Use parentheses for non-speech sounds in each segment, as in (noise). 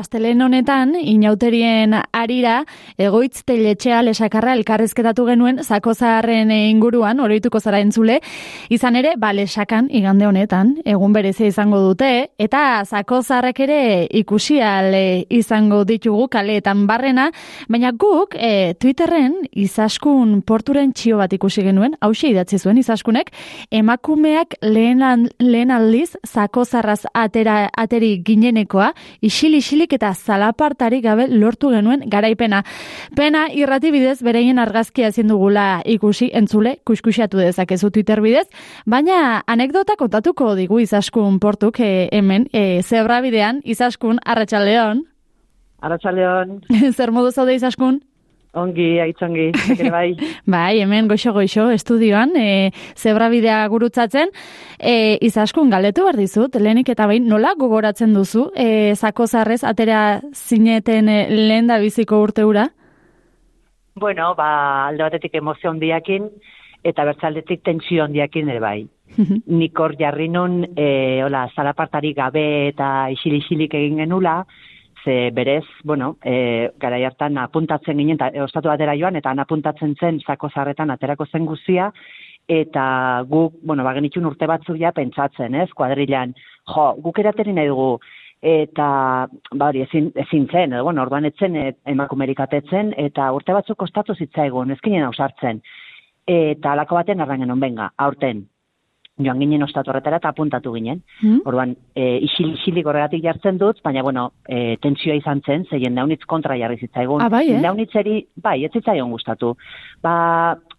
astelen honetan, inauterien arira, egoitz teletxea lesakarra elkarrezketatu genuen, zako zaharren inguruan, oroituko zara entzule, izan ere, ba, lesakan, igande honetan, egun berezia izango dute, eta zako zaharrek ere ikusial izango ditugu kaleetan barrena, baina guk, e, Twitterren, izaskun porturen txio bat ikusi genuen, hause idatzi zuen izaskunek, emakumeak lehen, lehen aldiz, zako zarraz atera, ateri ginenekoa, isil-isilik eta zalapartari gabe lortu genuen garaipena. Pena irrati bidez bereien argazkia ezin dugula ikusi entzule kuskusiatu dezakezu Twitter bidez, baina anekdota kontatuko digu izaskun portuk e, hemen e, zebra bidean izaskun arratsaldeon. Arratsaldeon. (laughs) Zer modu zaude izaskun? Ongi, aitzongi, zekere (laughs) bai. bai, hemen goixo-goixo estudioan, e, zebra bidea gurutzatzen, e, izaskun galdetu behar dizut, lehenik eta bain, nola gogoratzen duzu, e, zako zarrez, atera zineten e, lehen da biziko urte ura? Bueno, ba, alde batetik emozio handiakin, eta bertzaldetik tentsio handiakin ere bai. (laughs) Nik hor jarri nun, e, hola, zalapartari gabe eta isili-isilik egin genula, ze berez, bueno, e, gara hartan apuntatzen ginen, eta e, ostatu batera joan, eta apuntatzen zen zako zarretan aterako zen guzia, eta guk, bueno, bagen itxun urte batzuk ja pentsatzen, ez, kuadrilan, jo, guk erateri nahi dugu, eta, ba hori, ezin, ezin zen, edo, bueno, orduan etzen e, emakumerik atetzen, eta urte batzuk kostatu zitzaigun, ezkinen ausartzen, eta alako baten arrangen onbenga, aurten, joan ginen ostatu horretara eta apuntatu ginen. Hmm? Orduan, e, isil, isilik horregatik jartzen dut, baina, bueno, e, tentsioa izan zen, zeien daunitz kontra jarri zitzaigun. Ah, bai, eh? Daunitzeri, bai, ez zitzaion gustatu. Ba,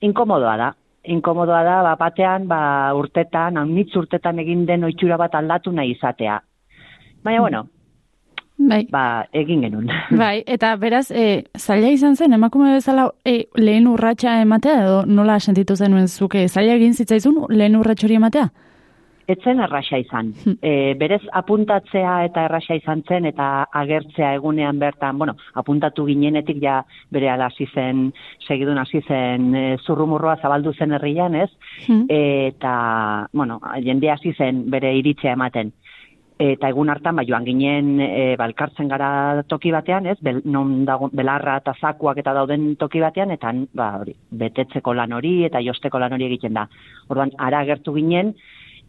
inkomodoa da. Inkomodoa da, ba, batean, ba, urtetan, haunitz urtetan egin den oitxura bat aldatu nahi izatea. Baina, hmm. bueno, bai. ba, egin genuen. (laughs) Bai, eta beraz, e, zaila izan zen, emakume bezala e, lehen urratxa ematea, edo nola sentitu zenuen zuke, zaila egin zitzaizun lehen urratxori ematea? Etzen erraxa izan. E, berez apuntatzea eta erraxa izan zen eta agertzea egunean bertan, bueno, apuntatu ginenetik ja bere hasi zen, segidun hasi zen e, zurrumurroa zabaldu zen herrian, ez? Hmm. eta, bueno, jende hasi zen bere iritzea ematen eta egun hartan ba joan ginen e, balkartzen gara toki batean, ez? Bel, non dago belarra eta zakuak eta dauden toki batean eta ba hori, betetzeko lan hori eta josteko lan hori egiten da. Orduan ara agertu ginen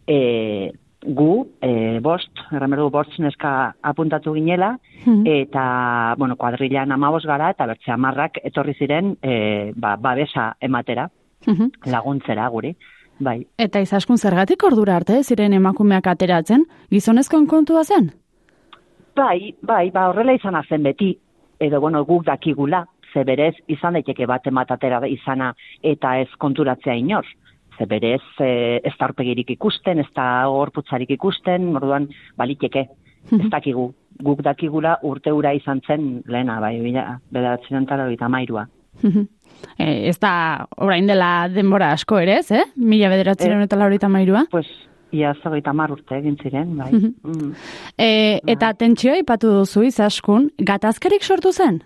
e, gu e, bost, erremeru bost neska apuntatu ginela hmm. eta bueno, kuadrilan 15 gara eta bertze amarrak etorri ziren e, ba, babesa ematera. Hmm. Laguntzera guri. Bai. Eta izaskun zergatik ordura arte, ziren emakumeak ateratzen, gizonezkoen kontua zen? Bai, bai, ba, horrela izan zen beti, edo, bueno, guk dakigula, ze berez, izan daiteke bat ematatera izana eta ez konturatzea inor. Ze berez, e, ez da ikusten, ez da gorputzarik ikusten, orduan, baliteke, ez dakigu. Guk dakigula urte ura izan zen lehena, bai, entara hori mairua. (laughs) E, ez da orain dela denbora asko ere, ez, eh? Mila bederatzen e, eta laurita mairua. Pues, ia zogeita mar urte egin ziren, bai. mm. e, eta bai. tentsioa ipatu duzu izaskun, gatazkarik sortu zen?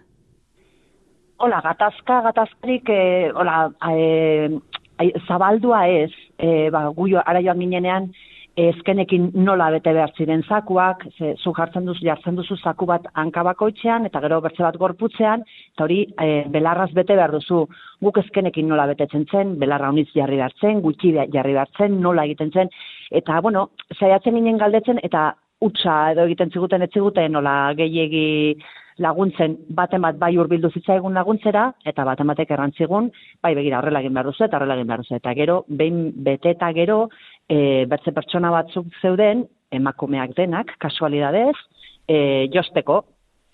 Hola, gatazka, gatazkarik, e, hola, e, zabaldua ez, e, ba, guio, ara joan ginenean, ezkenekin nola bete behar ziren zakuak, ze, zu jartzen duzu, jartzen duzu zaku bat hankabakoitzean, eta gero bertze bat gorputzean, eta hori e, belarraz bete behar duzu, guk ezkenekin nola betetzen zen, belarra honitz jarri behar zen, gutxi jarri behar zen, nola egiten zen, eta, bueno, zaiatzen ginen galdetzen, eta utza edo egiten ziguten ez ziguten nola gehiegi laguntzen baten bat bai urbildu zitzaigun laguntzera, eta baten batek errantzigun, bai begira horrela egin behar duzu, eta horrela egin behar duzu. Eta gero, behin bete eta gero, e, bertze pertsona batzuk zeuden, emakumeak denak, kasualidadez, e, josteko,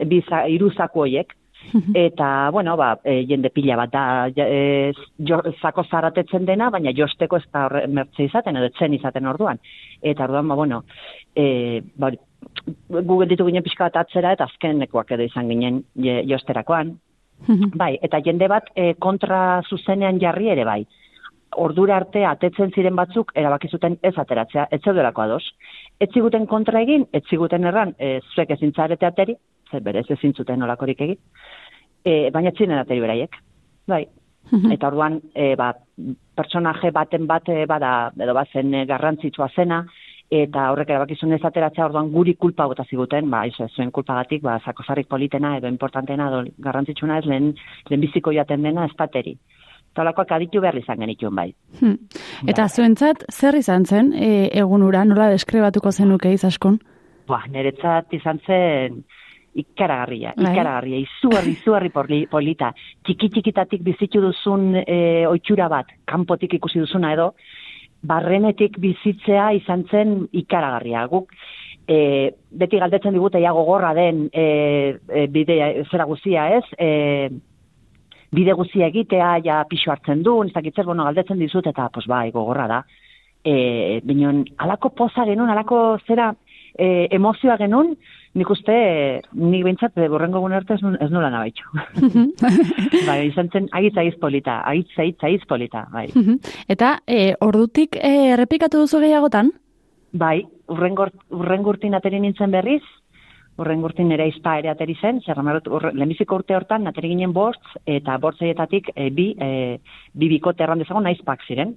biza, iruzako hoiek, eta, bueno, ba, e, jende pila bat da, e, jo, zako zaratetzen dena, baina josteko ez da mertze izaten, edo etzen izaten orduan. Eta orduan, ba, bueno, e, ba, Google ditu ginen pixka bat atzera, eta azkenekoak edo izan ginen josterakoan. bai, eta jende bat e, kontra zuzenean jarri ere bai ordura arte atetzen ziren batzuk erabaki zuten ez ateratzea, ez zeudelako ados. Ez ziguten kontra egin, ez ziguten erran, e, zuek ezin zarete ateri, zer berez ezin zuten olakorik egin, e, baina zinen ateri beraiek. Bai. Eta orduan, e, ba, pertsonaje baten bate bada, edo bazen e, garrantzitsua zena, eta horrek erabakizun ez ateratzea orduan guri kulpa bota ziguten, ba, iso, zuen kulpagatik, ba, zakozarrik politena edo importantena edo garrantzitsuna ez lehen, lehen biziko jaten dena estateri. Talakoak aditu behar izan genituen bai. Hmm. Eta zuentzat, zer izan zen, e, egunura, nola deskribatuko zenuke izaskun? Ba, niretzat izan zen ikaragarria, bai. ikaragarria, izugarri, izugarri polita. Txiki txikitatik bizitu duzun e, oitxura bat, kanpotik ikusi duzuna edo, barrenetik bizitzea izan zen ikaragarria. Guk, e, beti galdetzen digute, ja gogorra den e, e, bide, zera guzia ez, e, bide guzia egitea, ja pixo hartzen du, ez dakitzer, bueno, galdetzen dizut, eta, pues bai, gogorra da. E, Bineon, alako poza genuen, alako zera e, emozioa genuen, nik uste, nik bintzat, borrengo gune arte ez nula nabaitxo. (laughs) bai, izan zen, agitza polita, agitza agitza polita, bai. Eta, e, ordutik e, errepikatu duzu gehiagotan? Bai, urrengurtin ateri nintzen berriz, urrengurtin ere izpa ere ateri zen, zer lehenbiziko urte hortan, ateri ginen bost, eta bortzeietatik e, bi, e, bi bikote erran dezago naizpak ziren.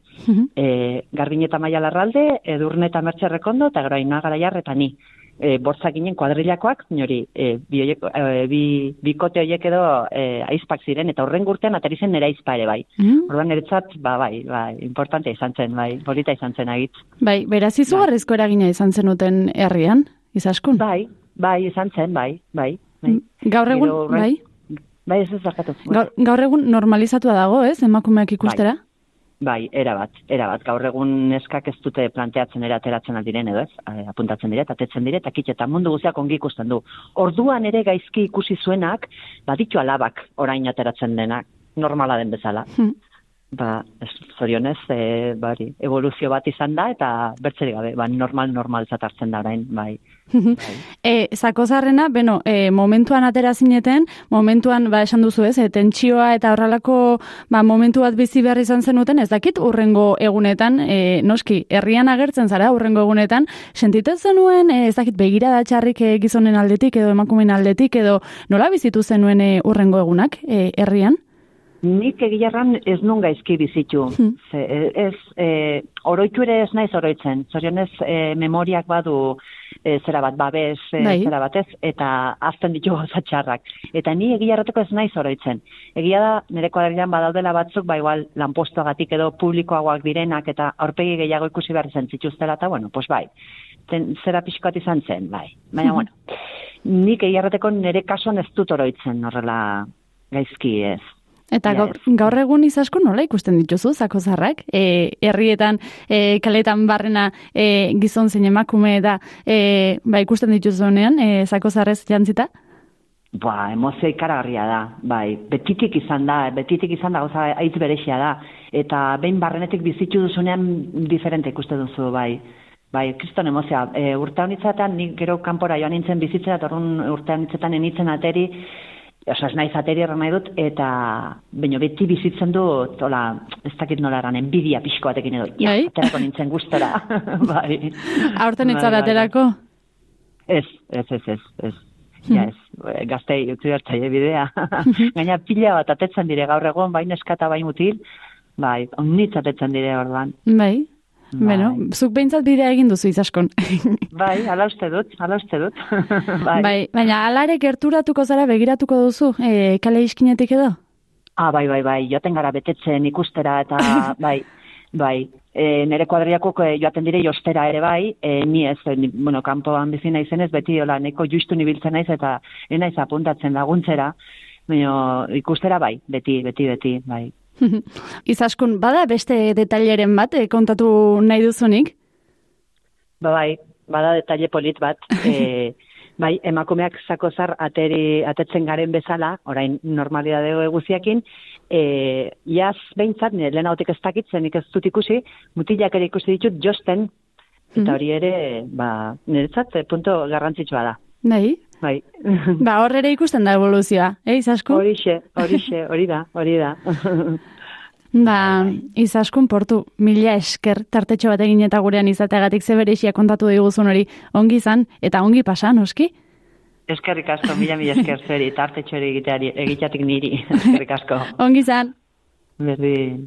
e, garbin eta maia larralde, edurne eta mertxerrekondo, eta gara inagara jarreta ni e, bortzak ginen kuadrilakoak, nori, e, bi, oiek, e, bi, bikote horiek edo e, aizpak ziren, eta horren gurtean atari zen nera aizpa ere bai. Mm. Orduan niretzat, ba, bai, bai, importante izan zen, bai, polita izan zen agitz. Bai, beraz izugarrizko bai. eragina izan zenuten herrian, izaskun? Bai, bai, izan zen, bai, bai. bai. Gaur egun, bai? Bai, ez ez zakatu. Gaur, gaur egun normalizatua dago, ez, emakumeak ikustera? Bai. Bai, era bat, era bat. Gaur egun neskak ez dute planteatzen era ateratzen aldiren edo ez, apuntatzen dire, atetzen dire, eta kitxe, eta mundu guziak ongi ikusten du. Orduan ere gaizki ikusi zuenak, baditu alabak orain ateratzen denak, normala den bezala. Hmm ba, zorionez, e, bari, evoluzio bat izan da, eta bertzeri gabe, ba, normal, normal zatartzen da orain, bai. bai. e, zako zarrena, beno, e, momentuan atera zineten, momentuan, ba, esan duzu ez, e, tentsioa eta horrelako, ba, momentu bat bizi behar izan zenuten, ez dakit, urrengo egunetan, e, noski, herrian agertzen zara, urrengo egunetan, sentitzen zenuen, e, ez dakit, begira da txarrik e, gizonen aldetik, edo emakumen aldetik, edo nola bizitu zenuen e, urrengo egunak, e, herrian? Nik egilarran ez nun gaizki bizitu. Hmm. Ze, ez, e, oroitu ere ez naiz oroitzen. Zorionez, e, memoriak badu e, zera bat, babes, e, bai. zera bat ez, eta azten ditu txarrak. Eta ni egilarrateko ez naiz oroitzen. Egia da, nire kuadrilan badaudela batzuk, ba igual, lanpostoagatik edo publikoagoak direnak, eta aurpegi gehiago ikusi behar zen zituztela, eta bueno, pues bai, ten, zera pixkoat izan zen, bai. Baina, hmm. bueno, nik egilarrateko nire kasuan ez dut oroitzen horrela gaizki ez. Eta gaur, egun izasko nola ikusten dituzu zako zarrak? E, herrietan, e, kaletan barrena e, gizon zein emakume da e, ba, ikusten dituzu honean, e, zako zarrez jantzita? Ba, emozio ikaragarria da, bai, betitik izan da, betitik izan da, goza, aitz berexia da, eta behin barrenetik bizitu duzunean diferente ikusten duzu, bai, bai, kriston emozioa, e, urte honitzaten, nik gero kanpora joan nintzen bizitzera, eta urte honitzetan enitzen ateri, Osa, ez nahi zateri nahi dut, eta baino beti bizitzen du, tola, ez dakit nola eran, enbidia pixko batekin edo, ja, bai? aterako nintzen gustora. (laughs) bai. Aurten ez bai, bai, aterako? Ez, ez, ez, ez, ez. Ja, ez, gaztei, utzi bertzaile bidea. (laughs) Gaina pila bat atetzen dire gaur egon, bain eskata bain mutil, bai, onnitz atetzen dire orduan. Bai, Bai. Bueno, zuk behintzat bidea egin duzu izaskon. (laughs) bai, ala uste dut, ala uste dut. (laughs) bai. bai, baina alare gerturatuko zara begiratuko duzu, e, kale iskinetik edo? Ah, bai, bai, bai, joaten gara betetzen ikustera eta, (laughs) bai, bai, e, nire kuadriako joaten dire jostera ere bai, e, ni ez, ni, bueno, kanpoan bizi naizenez, beti, hola, neko justu nibiltzen naiz eta naiz apuntatzen laguntzera, baina ikustera bai, beti, beti, beti, bai. (laughs) Izaskun, bada beste detaileren bat, eh, kontatu nahi duzunik? Ba bai, bada detaile polit bat. (laughs) E, bai, emakumeak sakozar ateri, atetzen garen bezala, orain normalidade eguziakin, e, jaz behintzat, nire lehen hautik ez dakitzen, ez dut ikusi, mutilak ere ikusi ditut josten, eta mhm. hori ere, ba, niretzat, eh, punto garrantzitsua da. Bai, Bai. (laughs) ba, hor ere ikusten da evoluzioa, eh, izaskun? Horixe, horixe, hori da, hori da. (laughs) ba, izaskun portu, mila esker tartetxo bat egin eta gurean izateagatik zeberexia kontatu diguzun hori ongi izan eta ongi pasan, oski? Eskerrik asko, mila mila esker zeri, tartetxo egiteari, egiteatik niri, (laughs) eskerrik asko. ongi izan. Berdin.